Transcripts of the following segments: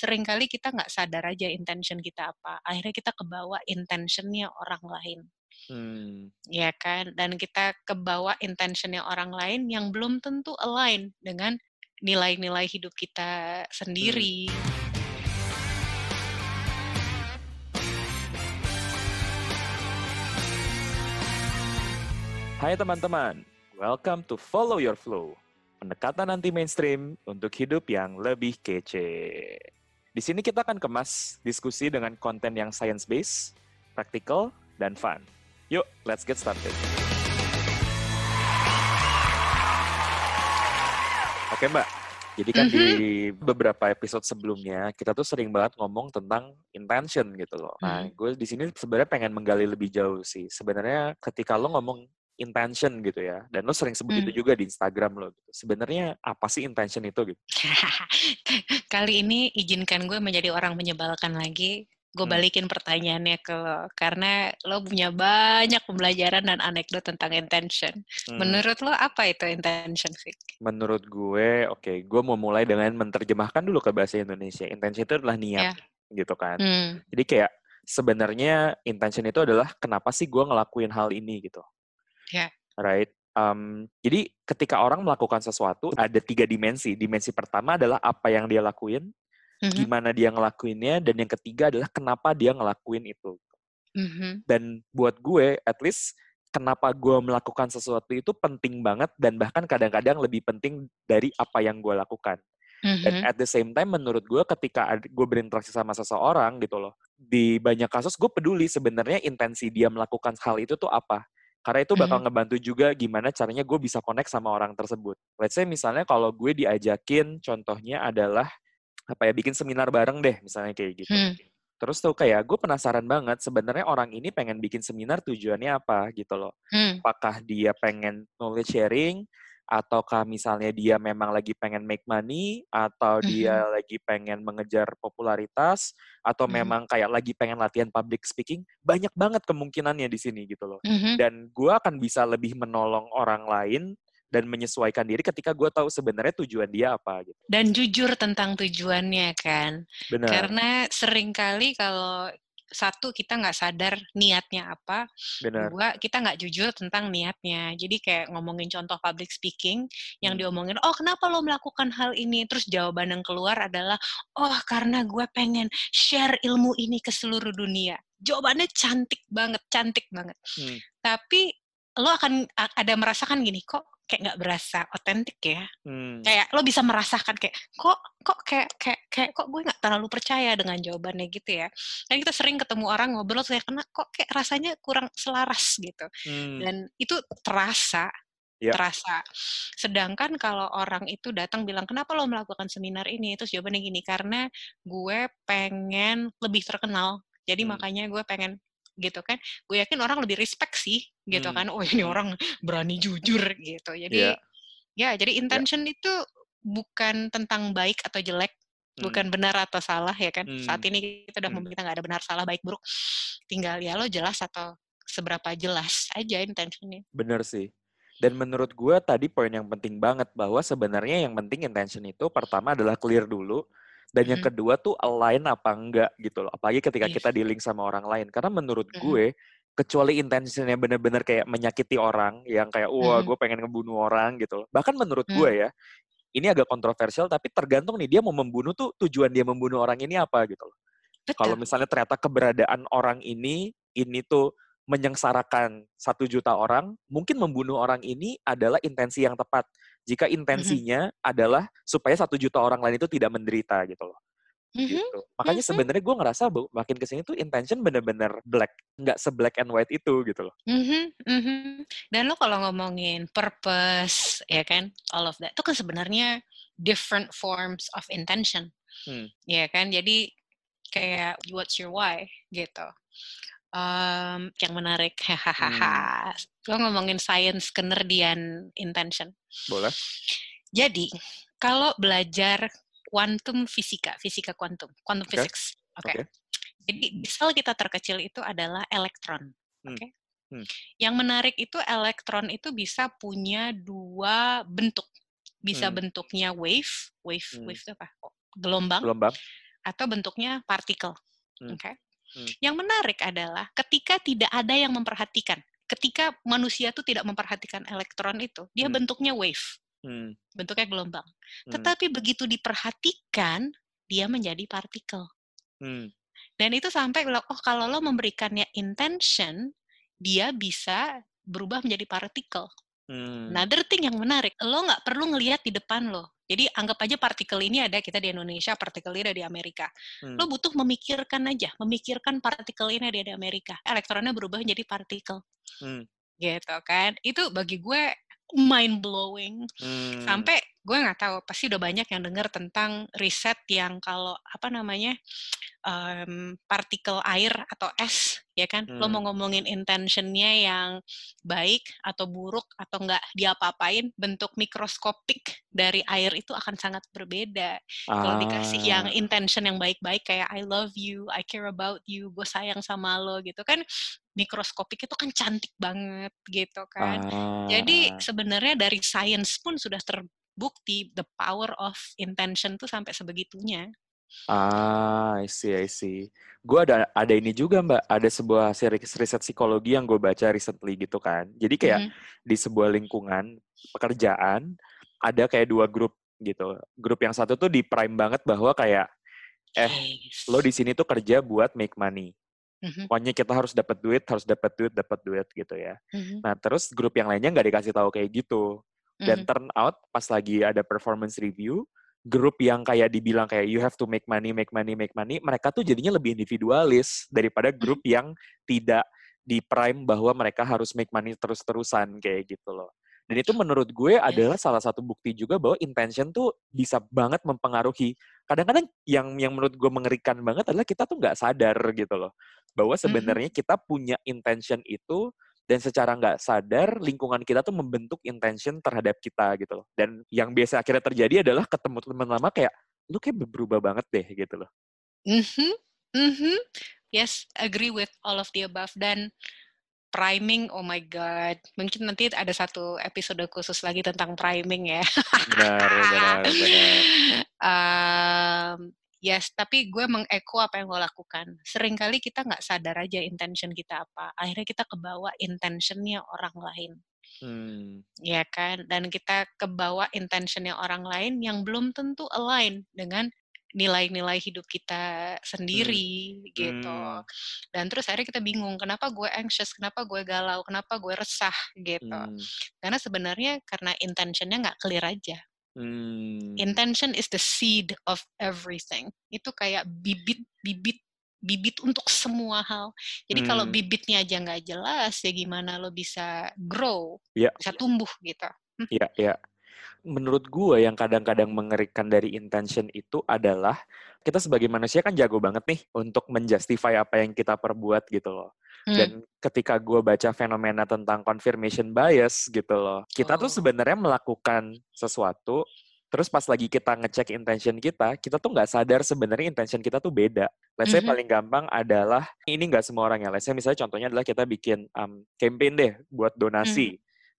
sering kali kita nggak sadar aja intention kita apa. Akhirnya kita kebawa intentionnya orang lain. Hmm. Ya kan? Dan kita kebawa intentionnya orang lain yang belum tentu align dengan nilai-nilai hidup kita sendiri. Hai teman-teman, welcome to Follow Your Flow. Pendekatan anti mainstream untuk hidup yang lebih kece. Di sini kita akan kemas diskusi dengan konten yang science based, practical, dan fun. Yuk, let's get started. Oke Mbak, jadi kan di beberapa episode sebelumnya kita tuh sering banget ngomong tentang intention gitu loh. Nah, Mhm. gue di sini sebenarnya pengen menggali lebih jauh sih. Sebenarnya ketika lo ngomong intention gitu ya, dan lo sering sebut itu Hmm. juga di Instagram lo. Gitu. Sebenarnya apa sih intention itu gitu? Kali ini izinkan gue menjadi orang menyebalkan lagi. Gue Hmm. balikin pertanyaannya ke lo. Karena lo punya banyak pembelajaran dan anekdot tentang intention. Hmm, Menurut lo apa itu intention, Fik? menurut gue, oke, gue mau mulai dengan menerjemahkan dulu ke bahasa Indonesia. Intention itu adalah niat, gitu kan. Hmm. Jadi kayak sebenarnya intention itu adalah kenapa sih gue ngelakuin hal ini gitu. Ya. Right? Um, jadi ketika orang melakukan sesuatu ada tiga dimensi. Dimensi pertama adalah apa yang dia lakuin, Mhm. gimana dia ngelakuinnya, dan yang ketiga adalah kenapa dia ngelakuin itu. Mhm. Dan buat gue, at least kenapa gue melakukan sesuatu itu penting banget dan bahkan kadang-kadang lebih penting dari apa yang gue lakukan. Dan Mhm. at the same time menurut gue ketika gue berinteraksi sama seseorang gitu loh, di banyak kasus gue peduli sebenarnya intensi dia melakukan hal itu tuh apa. Karena itu bakal Mhm. ngebantu juga gimana caranya gue bisa connect sama orang tersebut. Let's say misalnya kalau gue diajakin contohnya adalah apa ya bikin seminar bareng deh misalnya kayak gitu. Hmm. Terus tuh kayak gue penasaran banget sebenarnya orang ini pengen bikin seminar tujuannya apa gitu loh. Hmm. Apakah dia pengen knowledge sharing ataukah misalnya dia memang lagi pengen make money atau dia lagi pengen mengejar popularitas atau Mhm. memang kayak lagi pengen latihan public speaking banyak banget kemungkinannya di sini gitu loh Mhm. dan gue akan bisa lebih menolong orang lain dan menyesuaikan diri ketika gue tahu sebenarnya tujuan dia apa gitu Dan jujur tentang tujuannya kan. benar Karena sering kali kalau satu kita nggak sadar niatnya apa, benar dua kita nggak jujur tentang niatnya. Jadi kayak ngomongin contoh public speaking yang Hmm. diomongin, oh kenapa lo melakukan hal ini? Terus jawaban yang keluar adalah, oh karena gue pengen share ilmu ini ke seluruh dunia. Jawabannya cantik banget, cantik banget. Hmm. Tapi lo akan ada merasakan gini, kok kayak nggak berasa otentik ya? Hmm. kayak lo bisa merasakan kayak kok kok kayak kayak kayak kok gue nggak terlalu percaya dengan jawabannya gitu ya kan kita sering ketemu orang ngobrol saya kena kok kayak rasanya kurang selaras gitu Hmm. dan itu terasa Ya. terasa sedangkan kalau orang itu datang bilang kenapa lo melakukan seminar ini terus jawabannya gini karena gue pengen lebih terkenal jadi Hmm. makanya gue pengen gitu kan gue yakin orang lebih respect sih gitu Hmm. kan oh ini Hmm. orang berani jujur gitu jadi Iya. Ya, jadi intention itu bukan tentang baik atau jelek, Hmm. bukan benar atau salah ya kan. Saat Hmm. ini kita udah Hmm. kita nggak ada benar salah baik buruk. Tinggal ya lo jelas atau seberapa jelas aja intentionnya. Bener sih. Dan menurut gue tadi poin yang penting banget bahwa sebenarnya yang penting intention itu pertama adalah clear dulu dan yang Mhm. kedua tuh align apa enggak gitu loh. Apalagi ketika Yes. kita dealing sama orang lain. Karena menurut Mhm. gue kecuali intentionnya bener-bener kayak menyakiti orang yang kayak wah Mhm. gue pengen ngebunuh orang gitu loh. Bahkan menurut Hmm. gue ya ini agak kontroversial tapi tergantung nih dia mau membunuh tuh tujuan dia membunuh orang ini apa gitu loh. Kalau misalnya ternyata keberadaan orang ini ini tuh menyengsarakan satu juta orang, mungkin membunuh orang ini adalah intensi yang tepat. Jika Mhm. intensinya adalah supaya satu juta orang lain itu tidak menderita gitu loh. Mhm, Gitu. Makanya mhm. sebenarnya gue ngerasa bu- makin ke sini tuh intention bener-bener black, nggak se-black and white itu gitu loh. Mhm, mhm. Dan lo kalau ngomongin purpose, ya kan, all of that, itu kan sebenarnya different forms of intention, Hmm. ya kan. Jadi kayak what's your why gitu. Em, yang menarik, Hmm. Lo ngomongin science kenerdian intention. Boleh? Jadi kalau belajar quantum fisika, fisika kuantum, quantum Oke. physics, oke. Oke. Jadi sel kita terkecil itu adalah elektron, Hmm. oke. Hmm. Yang menarik itu elektron itu bisa punya dua bentuk. Bisa Hmm. bentuknya wave, wave, Hmm. wave itu apa? Gelombang, Gelombang. atau bentuknya partikel. Hmm. Oke. Hmm. Yang menarik adalah ketika tidak ada yang memperhatikan, ketika manusia itu tidak memperhatikan elektron itu, dia Hmm. bentuknya wave, Hmm. bentuknya gelombang. Hmm. Tetapi begitu diperhatikan, dia menjadi partikel. Hmm. Dan itu sampai bilang, oh kalau lo memberikannya intention, dia bisa berubah menjadi partikel. Hmm. Another thing yang menarik, lo nggak perlu ngelihat di depan lo. Jadi anggap aja partikel ini ada kita di Indonesia, partikel ini ada di Amerika. Hmm. Lo butuh memikirkan aja, memikirkan partikel ini ada di Amerika. Elektronnya berubah menjadi partikel. Hmm. Gitu kan. Itu bagi gue mind blowing. Hmm. Sampai gue nggak tahu, pasti udah banyak yang dengar tentang riset yang kalau apa namanya em, partikel air atau es, ya kan? Lo Hmm. mau ngomongin intentionnya yang baik atau buruk atau nggak diapa-apain, bentuk mikroskopik dari air itu akan sangat berbeda. Kalau dikasih yang Ah. intention yang baik-baik kayak I love you, I care about you, gue sayang sama lo gitu kan, mikroskopik itu kan cantik banget gitu kan. Jadi Ah. sebenarnya dari science pun sudah terbukti the power of intention tuh sampai sebegitunya. Ah, I see, I see. Gue ada ada ini juga Mbak, ada sebuah ris- riset psikologi yang gue baca recently gitu kan. Jadi kayak Mhm. di sebuah lingkungan pekerjaan ada kayak dua grup gitu. Grup yang satu tuh di prime banget bahwa kayak eh Yes. lo di sini tuh kerja buat make money. Mhm, Pokoknya kita harus dapat duit, harus dapat duit, dapat duit gitu ya. mhm, Nah, terus grup yang lainnya nggak dikasih tahu kayak gitu. Dan mhm. turn out pas lagi ada performance review, grup yang kayak dibilang kayak you have to make money, make money, make money, mereka tuh jadinya lebih individualis daripada Mhm. grup yang tidak di prime bahwa mereka harus make money terus-terusan kayak gitu loh. Dan itu menurut gue adalah Yes. salah satu bukti juga bahwa intention tuh bisa banget mempengaruhi. Kadang-kadang yang yang menurut gue mengerikan banget adalah kita tuh nggak sadar gitu loh. Bahwa Mhm. sebenarnya kita punya intention itu dan secara nggak sadar lingkungan kita tuh membentuk intention terhadap kita gitu loh. Dan yang biasa akhirnya terjadi adalah ketemu teman lama kayak lu kayak berubah banget deh gitu loh. Mhm, mhm. Yes, agree with all of the above. Dan priming, oh my god, mungkin nanti ada satu episode khusus lagi tentang priming ya. Benar, benar, benar. Em, yes, tapi gue mengeko apa yang gue lakukan. Seringkali kita nggak sadar aja intention kita apa. Akhirnya kita kebawa intentionnya orang lain. Hmm. ya kan? Dan kita kebawa intentionnya orang lain yang belum tentu align dengan nilai-nilai hidup kita sendiri gitu. Hmm. Dan terus akhirnya kita bingung, kenapa gue anxious, kenapa gue galau, kenapa gue resah gitu. Hmm. Karena sebenarnya karena intentionnya nggak clear aja. Hmm. Intention is the seed of everything. Itu kayak bibit-bibit bibit untuk semua hal. Jadi kalau Hmm. bibitnya aja nggak jelas, ya gimana lo bisa grow, Iya. bisa tumbuh gitu. Iya, iya. Menurut gue yang kadang-kadang mengerikan dari intention itu adalah kita sebagai manusia kan jago banget nih untuk menjustify apa yang kita perbuat gitu loh. Hmm. Dan ketika gue baca fenomena tentang confirmation bias gitu loh, kita tuh Oh. sebenarnya melakukan sesuatu, terus pas lagi kita ngecek intention kita, kita tuh nggak sadar sebenarnya intention kita tuh beda. Let's say Mhm. paling gampang adalah, ini nggak semua orang ya, let's say misalnya contohnya adalah kita bikin um, campaign deh buat donasi,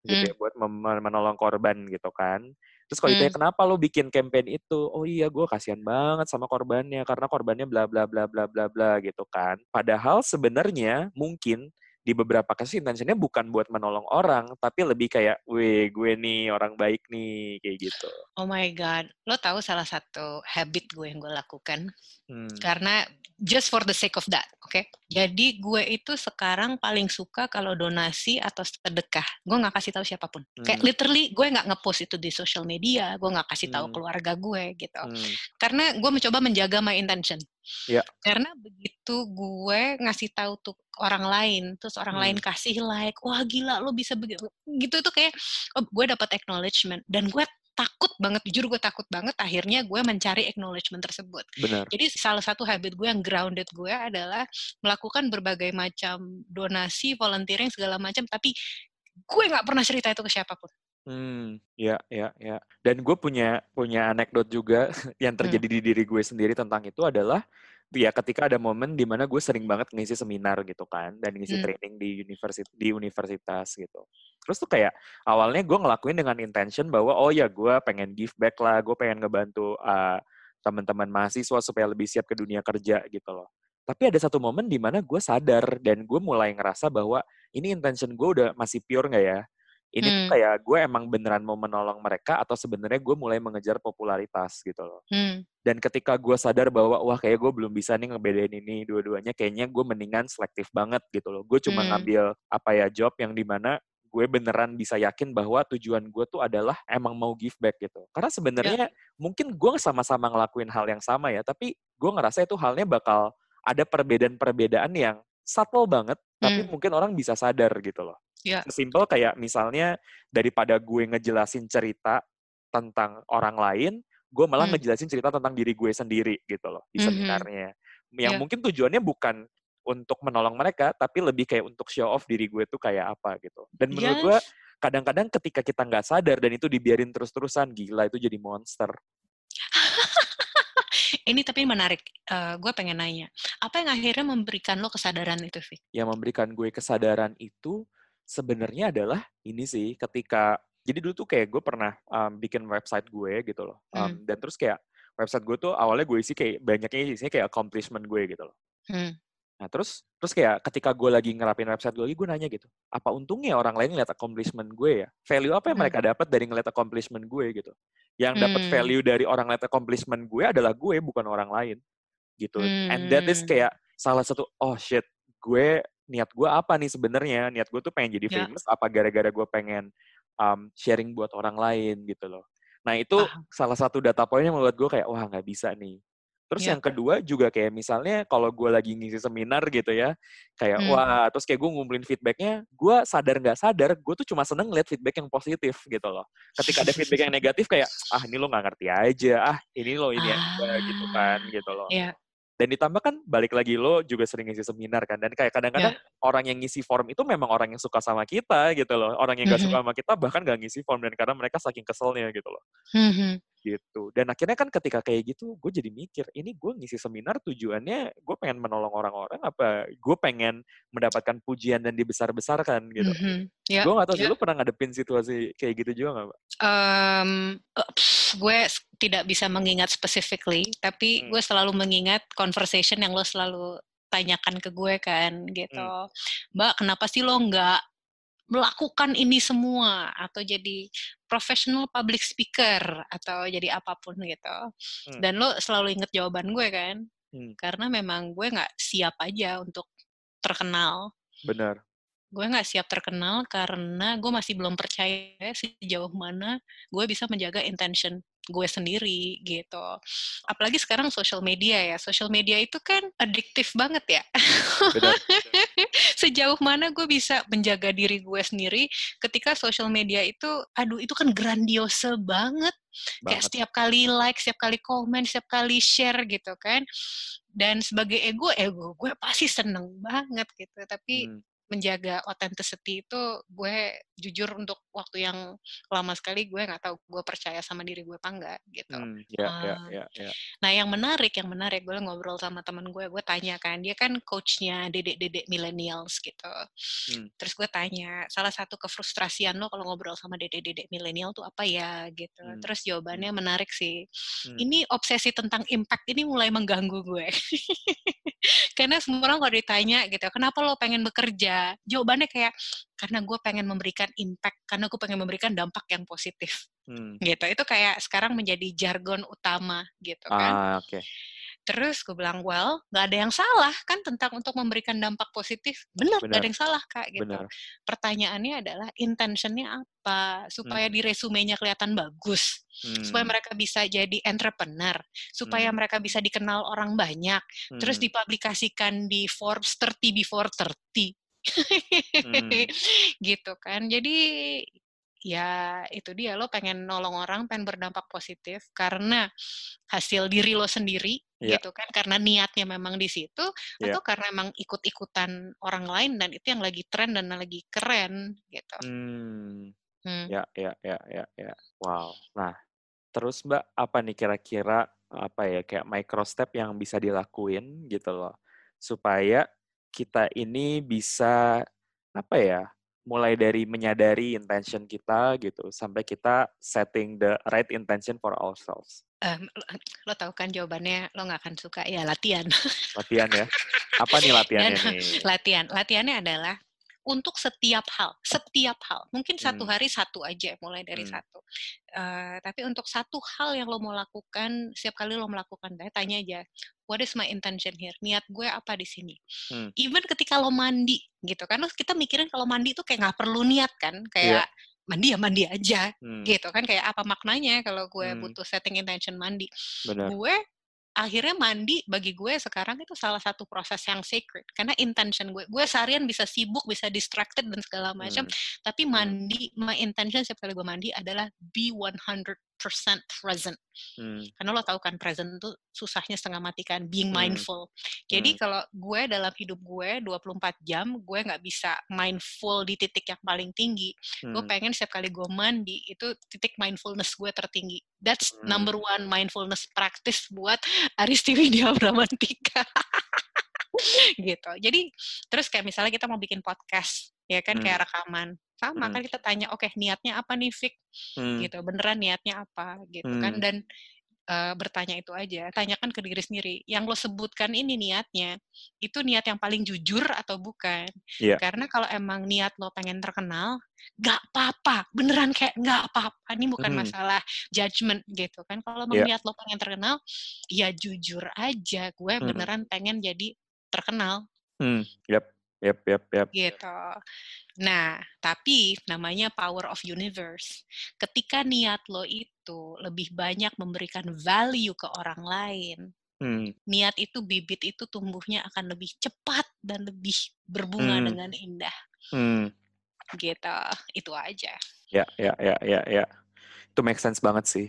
gitu Hmm. ya, buat menolong korban gitu kan. Terus kalau ditanya Hmm. kenapa lo bikin campaign itu, oh iya gue kasihan banget sama korbannya karena korbannya bla bla bla bla bla bla gitu kan. Padahal sebenarnya mungkin di beberapa kasus intentionnya bukan buat menolong orang, tapi lebih kayak, weh gue nih orang baik nih kayak gitu. Oh my god, lo tahu salah satu habit gue yang gue lakukan Hmm. karena just for the sake of that, oke? Jadi gue itu sekarang paling suka kalau donasi atau sedekah, gue nggak kasih tahu siapa pun. Kayak Hmm. literally gue nggak ngepost itu di social media, gue nggak kasih tahu Hmm. keluarga gue gitu. Hmm. Karena gue mencoba menjaga my intention. Ya. Karena begitu gue ngasih tahu tuh orang lain, terus orang lain Hmm. kasih like, wah gila lo bisa begitu, gitu tuh kayak oh, gue dapat acknowledgement dan gue takut banget, jujur gue takut banget. Akhirnya gue mencari acknowledgement tersebut. Benar. Jadi salah satu habit gue yang grounded gue adalah melakukan berbagai macam donasi, volunteering segala macam, tapi gue nggak pernah cerita itu ke siapa pun. Hmm, ya, ya, ya. Dan gue punya punya anekdot juga yang Hmm. terjadi di diri gue sendiri tentang itu adalah ya ketika ada momen di mana gue sering banget ngisi seminar gitu kan dan ngisi Hmm. training di universitas di universitas gitu. Terus tuh kayak awalnya gue ngelakuin dengan intention bahwa oh ya gue pengen give back lah, gue pengen ngebantu uh, teman-teman mahasiswa supaya lebih siap ke dunia kerja gitu loh. Tapi ada satu momen di mana gue sadar dan gue mulai ngerasa bahwa ini intention gue udah masih pure nggak ya? Ini hmm. tuh kayak gue emang beneran mau menolong mereka atau sebenarnya gue mulai mengejar popularitas gitu loh. Hmm. Dan ketika gue sadar bahwa wah kayak gue belum bisa nih ngebedain ini dua-duanya, kayaknya gue mendingan selektif banget gitu loh. Gue cuma hmm. ngambil apa ya job yang di mana gue beneran bisa yakin bahwa tujuan gue tuh adalah emang mau give back gitu. Karena sebenarnya yeah. mungkin gue sama-sama ngelakuin hal yang sama ya, tapi gue ngerasa itu halnya bakal ada perbedaan-perbedaan yang subtle banget, hmm. tapi mungkin orang bisa sadar gitu loh. Yeah. Simple kayak misalnya daripada gue ngejelasin cerita tentang orang lain, gue malah hmm. ngejelasin cerita tentang diri gue sendiri gitu loh di mm-hmm. seminarnya. Yang yeah. mungkin tujuannya bukan untuk menolong mereka, tapi lebih kayak untuk show off diri gue tuh kayak apa gitu. Dan menurut yes. gue kadang-kadang ketika kita nggak sadar dan itu dibiarin terus-terusan, gila itu jadi monster. ini tapi menarik. Uh, gue pengen nanya, apa yang akhirnya memberikan lo kesadaran itu, sih? Yang memberikan gue kesadaran itu sebenarnya adalah ini sih, ketika jadi dulu tuh kayak gue pernah um, bikin website gue gitu loh, um, hmm. dan terus kayak website gue tuh awalnya gue isi kayak banyaknya isinya kayak accomplishment gue gitu loh. Hmm. Nah terus terus kayak ketika gue lagi ngerapin website gue lagi, gue nanya gitu, apa untungnya orang lain ngeliat accomplishment gue ya? Value apa yang hmm. mereka dapat dari ngeliat accomplishment gue gitu? Yang dapat hmm. value dari orang ngeliat accomplishment gue adalah gue, bukan orang lain. Gitu. Hmm. And that is hmm. kayak salah satu, oh shit, gue niat gue apa nih sebenarnya? Niat gue tuh pengen jadi yeah. famous, apa gara-gara gue pengen um, sharing buat orang lain gitu loh. Nah itu ah. salah satu data poin yang membuat gue kayak, wah nggak bisa nih Terus yeah. yang kedua juga kayak misalnya kalau gue lagi ngisi seminar gitu ya, kayak hmm. wah terus kayak gue ngumpulin feedbacknya, gue sadar nggak sadar, gue tuh cuma seneng lihat feedback yang positif gitu loh. Ketika ada feedback yang negatif kayak ah ini lo nggak ngerti aja, ah ini lo ini ah. aja gitu kan gitu loh. Yeah. Dan ditambah kan balik lagi lo juga sering ngisi seminar kan. Dan kayak kadang-kadang yeah. orang yang ngisi form itu memang orang yang suka sama kita gitu loh. Orang yang gak mm-hmm. suka sama kita bahkan gak ngisi form. Dan karena mereka saking keselnya gitu loh. Mm-hmm. Gitu. Dan akhirnya kan ketika kayak gitu, gue jadi mikir, ini gue ngisi seminar tujuannya gue pengen menolong orang-orang apa gue pengen mendapatkan pujian dan dibesar-besarkan gitu. Mm-hmm. Yeah. Gue gak tau sih, yeah. lo pernah ngadepin situasi kayak gitu juga gak, Mbak? Um, gue tidak bisa mengingat specifically, tapi hmm. gue selalu mengingat conversation yang lo selalu tanyakan ke gue kan gitu. Hmm. Mbak, kenapa sih lo nggak melakukan ini semua atau jadi professional public speaker atau jadi apa pun gitu. Hmm. Dan lo selalu inget jawaban gue kan. Hmm. Karena memang gue nggak siap aja untuk terkenal. Benar gue nggak siap terkenal karena gue masih belum percaya sejauh mana gue bisa menjaga intention gue sendiri gitu. Apalagi sekarang social media ya. Social media itu kan adiktif banget ya. Sejauh mana gue bisa menjaga diri gue sendiri ketika social media itu, aduh itu kan grandiose banget. banget. Kayak setiap kali like, setiap kali komen, setiap kali share gitu kan. Dan sebagai ego, ego gue pasti seneng banget gitu. Tapi hmm menjaga authenticity itu gue jujur untuk waktu yang lama sekali gue nggak tahu gue percaya sama diri gue apa enggak gitu. Hmm, yeah, uh, yeah, yeah, yeah. Nah yang menarik, yang menarik gue ngobrol sama temen gue, gue tanya kan dia kan coachnya dedek-dedek millennials gitu. Hmm. Terus gue tanya salah satu kefrustrasian lo kalau ngobrol sama dedek-dedek milenial tuh apa ya gitu. Hmm. Terus jawabannya hmm. menarik sih. Hmm. Ini obsesi tentang impact ini mulai mengganggu gue. Karena semua orang kalau ditanya gitu, kenapa lo pengen bekerja? Jawabannya kayak karena gue pengen memberikan impact, karena gue pengen memberikan dampak yang positif. Hmm. Gitu. Itu kayak sekarang menjadi jargon utama gitu kan. Ah, okay. Terus gue bilang, well, gak ada yang salah kan tentang untuk memberikan dampak positif. Benar, gak ada yang salah kak. Gitu. Bener. Pertanyaannya adalah intentionnya apa supaya hmm. di resumenya kelihatan bagus, hmm. supaya mereka bisa jadi entrepreneur, supaya hmm. mereka bisa dikenal orang banyak, hmm. terus dipublikasikan di Forbes 30 before 30. hmm. gitu kan. Jadi ya itu dia lo pengen nolong orang pengen berdampak positif karena hasil diri lo sendiri yeah. gitu kan karena niatnya memang di situ yeah. atau karena emang ikut-ikutan orang lain dan itu yang lagi tren dan lagi keren gitu. Hmm. Hmm. Ya ya ya ya ya. Wow. Nah, terus Mbak apa nih kira-kira apa ya kayak micro step yang bisa dilakuin gitu loh supaya kita ini bisa apa ya mulai dari menyadari intention kita gitu sampai kita setting the right intention for ourselves? Um, lo, lo tahu kan jawabannya lo nggak akan suka ya latihan. Latihan ya. Apa nih latihannya Dan, nih? Latihan. Latihannya adalah untuk setiap hal, setiap hal. Mungkin satu Hmm. hari satu aja, mulai dari Hmm. satu. Eh, tapi untuk satu hal yang lo mau lakukan, setiap kali lo melakukan, tanya aja, what is my intention here? Niat gue apa di sini? Hmm. Even ketika lo mandi, gitu kan, kita mikirin kalau mandi itu kayak nggak perlu niat kan, kayak mandi ya mandi aja, Hmm. gitu kan, kayak apa maknanya kalau gue Hmm. butuh setting intention mandi? Benar. gue akhirnya mandi bagi gue sekarang itu salah satu proses yang sacred karena intention gue gue seharian bisa sibuk bisa distracted dan segala macam Hmm. tapi mandi my intention setiap kali gue mandi adalah be 100% present Hmm. karena lo tahu kan present tuh susahnya setengah mati kan being Hmm. mindful jadi Hmm. kalau gue dalam hidup gue 24 jam gue nggak bisa mindful di titik yang paling tinggi gue Hmm. pengen setiap kali gue mandi itu titik mindfulness gue tertinggi that's Hmm. number one mindfulness practice buat Aristi Widya Bramantika gitu jadi terus kayak misalnya kita mau bikin podcast ya kan Hmm. kayak rekaman sama Hmm. kan kita tanya oke niatnya apa nih Fik Hmm. gitu beneran niatnya apa gitu kan Hmm. dan eh, bertanya itu aja tanyakan ke diri sendiri yang lo sebutkan ini niatnya itu niat yang paling jujur atau bukan Iya. karena kalau emang niat lo pengen terkenal nggak apa-apa beneran kayak nggak apa-apa ini bukan Hmm. masalah judgement gitu kan kalau emang niat lo pengen terkenal ya jujur aja gue Hmm. beneran pengen jadi terkenal Hmm. Yap. Yap. Yap. Yap. gitu. Nah, tapi namanya power of universe. Ketika niat lo itu lebih banyak memberikan value ke orang lain, Hmm. niat itu bibit itu tumbuhnya akan lebih cepat dan lebih berbunga Hmm. dengan indah. Hmm. Gitu. Itu aja. Ya, ya, ya, ya, ya. Itu make sense banget sih.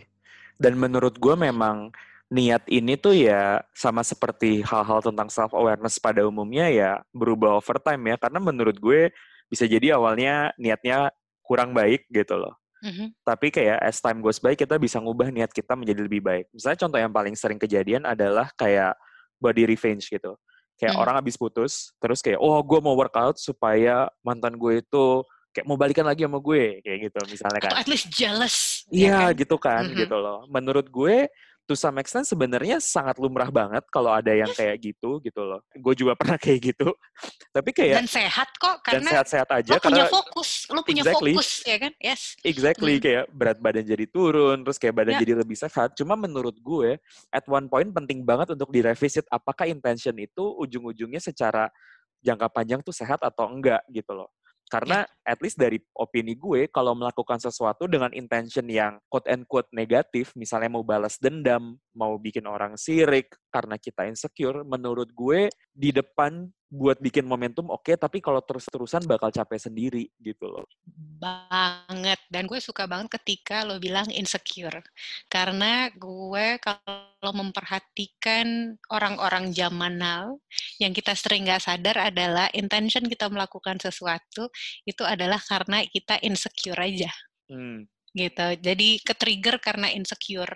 Dan menurut gue memang niat ini tuh ya sama seperti hal-hal tentang self awareness pada umumnya ya berubah over time ya. Karena menurut gue bisa jadi awalnya niatnya kurang baik gitu loh. Mhm. Tapi kayak as time goes by kita bisa ngubah niat kita menjadi lebih baik. Misalnya contoh yang paling sering kejadian adalah kayak body revenge gitu. Kayak Hmm. orang habis putus, terus kayak, oh gue mau workout supaya mantan gue itu kayak mau balikan lagi sama gue, kayak gitu misalnya kan. Atau at least jealous. ya Iya kan? gitu kan, Mhm. gitu loh. Menurut gue, to some extent sebenarnya sangat lumrah banget kalau ada yang kayak gitu, gitu loh. Gue juga pernah kayak gitu. Tapi kayak, Dan sehat kok dan karena sehat-sehat aja lo punya karena fokus, lo punya Exactly. fokus ya kan? Yes. exactly Mhm. kayak berat badan jadi turun, terus kayak badan Ya. jadi lebih sehat. Cuma menurut gue, at one point penting banget untuk direvisit apakah intention itu ujung-ujungnya secara jangka panjang tuh sehat atau enggak gitu loh. Karena at least dari opini gue, kalau melakukan sesuatu dengan intention yang quote and quote negatif, misalnya mau balas dendam, mau bikin orang sirik karena kita insecure, menurut gue di depan buat bikin momentum oke, tapi kalau terus-terusan bakal capek sendiri gitu loh. banget dan gue suka banget ketika lo bilang insecure karena gue kalau memperhatikan orang-orang zaman now yang kita sering nggak sadar adalah intention kita melakukan sesuatu itu adalah karena kita insecure aja. Hmm, gitu jadi ke trigger karena insecure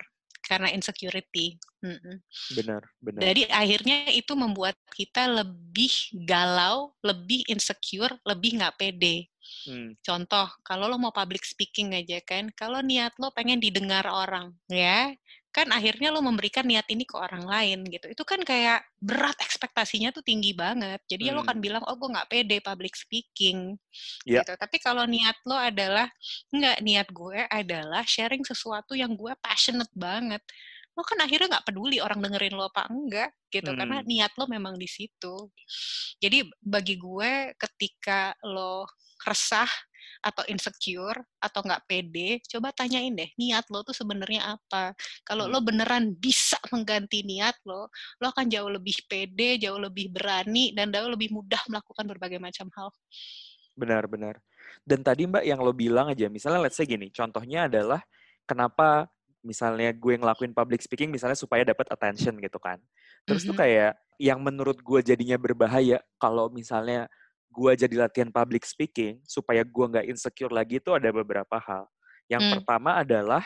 karena insecurity Mm-mm. benar, benar. jadi akhirnya itu membuat kita lebih galau lebih insecure lebih nggak pede Hmm, Contoh, kalau lo mau public speaking aja kan, kalau niat lo pengen didengar orang, ya, kan akhirnya lo memberikan niat ini ke orang lain gitu. Itu kan kayak berat ekspektasinya tuh tinggi banget. Jadi ya lo Hmm. kan bilang, oh gue nggak pede public speaking, Ya. gitu. Tapi kalau niat lo adalah, nggak, niat gue adalah sharing sesuatu yang gue passionate banget. Lo kan akhirnya nggak peduli orang dengerin lo apa enggak, gitu. Karena Hmm. niat lo memang di situ. Jadi bagi gue ketika lo resah atau insecure atau nggak pede, coba tanyain deh niat lo tuh sebenarnya apa. Kalau Hmm. lo beneran bisa mengganti niat lo, lo akan jauh lebih pede, jauh lebih berani dan jauh lebih mudah melakukan berbagai macam hal. Benar, benar. Dan tadi Mbak yang lo bilang aja, misalnya let's say gini, contohnya adalah kenapa misalnya gue ngelakuin public speaking misalnya supaya dapat attention gitu kan. Terus tuh Mhm. kayak yang menurut gue jadinya berbahaya kalau misalnya gue jadi latihan public speaking supaya gue nggak insecure lagi itu ada beberapa hal. Yang Hmm. pertama adalah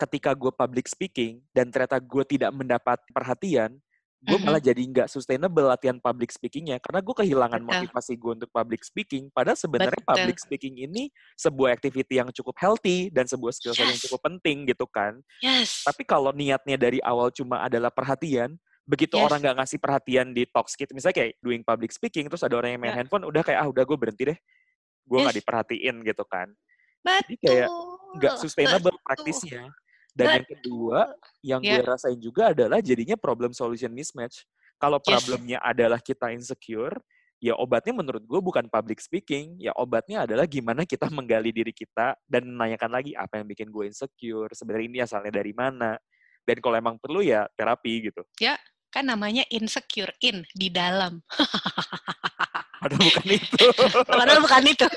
ketika gue public speaking dan ternyata gue tidak mendapat perhatian, gue malah jadi nggak sustainable latihan public speakingnya karena gue kehilangan Betul. motivasi gue untuk public speaking. Padahal sebenarnya public speaking ini sebuah activity yang cukup healthy dan sebuah skill yes. yang cukup penting gitu kan. Yes. Tapi kalau niatnya dari awal cuma adalah perhatian, begitu yes. orang nggak ngasih perhatian di talk skit, misalnya kayak doing public speaking, terus ada orang yang main yeah. handphone, udah kayak ah udah gue berhenti deh, gue nggak yes. diperhatiin gitu kan. Betul. Jadi kayak nggak sustainable praktisnya. Dan yang kedua, yang yeah. gue rasain juga adalah jadinya problem solution mismatch. Kalau problemnya yes. adalah kita insecure, ya obatnya menurut gue bukan public speaking, ya obatnya adalah gimana kita menggali diri kita dan menanyakan lagi apa yang bikin gue insecure, sebenarnya ini asalnya dari mana. Dan kalau emang perlu ya terapi gitu. Ya, kan namanya insecure, in, di dalam. Padahal bukan itu. Padahal bukan itu.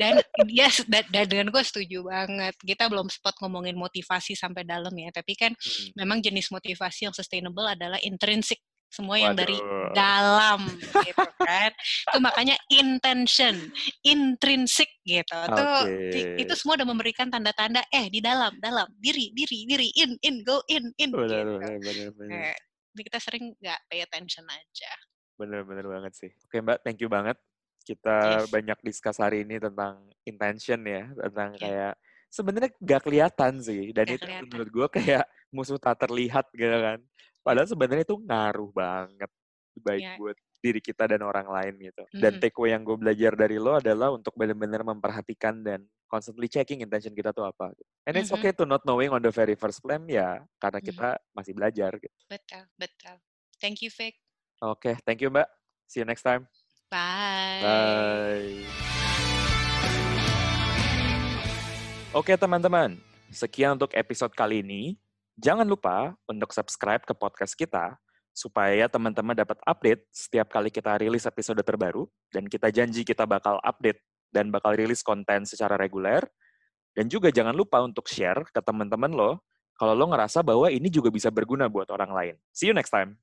dan dia dan, dan dengan gue setuju banget kita belum spot ngomongin motivasi sampai dalam ya tapi kan hmm. memang jenis motivasi yang sustainable adalah intrinsic semua yang Waduh. dari dalam gitu kan itu makanya intention intrinsic gitu okay. tuh itu semua udah memberikan tanda-tanda eh di dalam dalam diri diri diri in in go in in bener, gitu bener, bener, bener. Eh, kita sering nggak pay attention aja bener-bener banget sih oke mbak thank you banget kita yes. banyak diskus hari ini tentang intention ya, tentang yeah. kayak sebenarnya gak kelihatan sih dan gak itu kelihatan. menurut gue kayak musuh tak terlihat gitu kan. Padahal sebenarnya itu ngaruh banget baik yeah. buat diri kita dan orang lain gitu. Mm-hmm. Dan takeaway yang gue belajar dari lo adalah untuk benar-benar memperhatikan dan constantly checking intention kita tuh apa. Gitu. And it's mm-hmm. okay to not knowing on the very first plan ya karena kita masih belajar gitu. Betul, betul. Thank you, Vic. Oke, okay, thank you Mbak. See you next time. Bye. Bye. Oke teman-teman, sekian untuk episode kali ini. Jangan lupa untuk subscribe ke podcast kita supaya teman-teman dapat update setiap kali kita rilis episode terbaru dan kita janji kita bakal update dan bakal rilis konten secara reguler. Dan juga jangan lupa untuk share ke teman-teman lo kalau lo ngerasa bahwa ini juga bisa berguna buat orang lain. See you next time.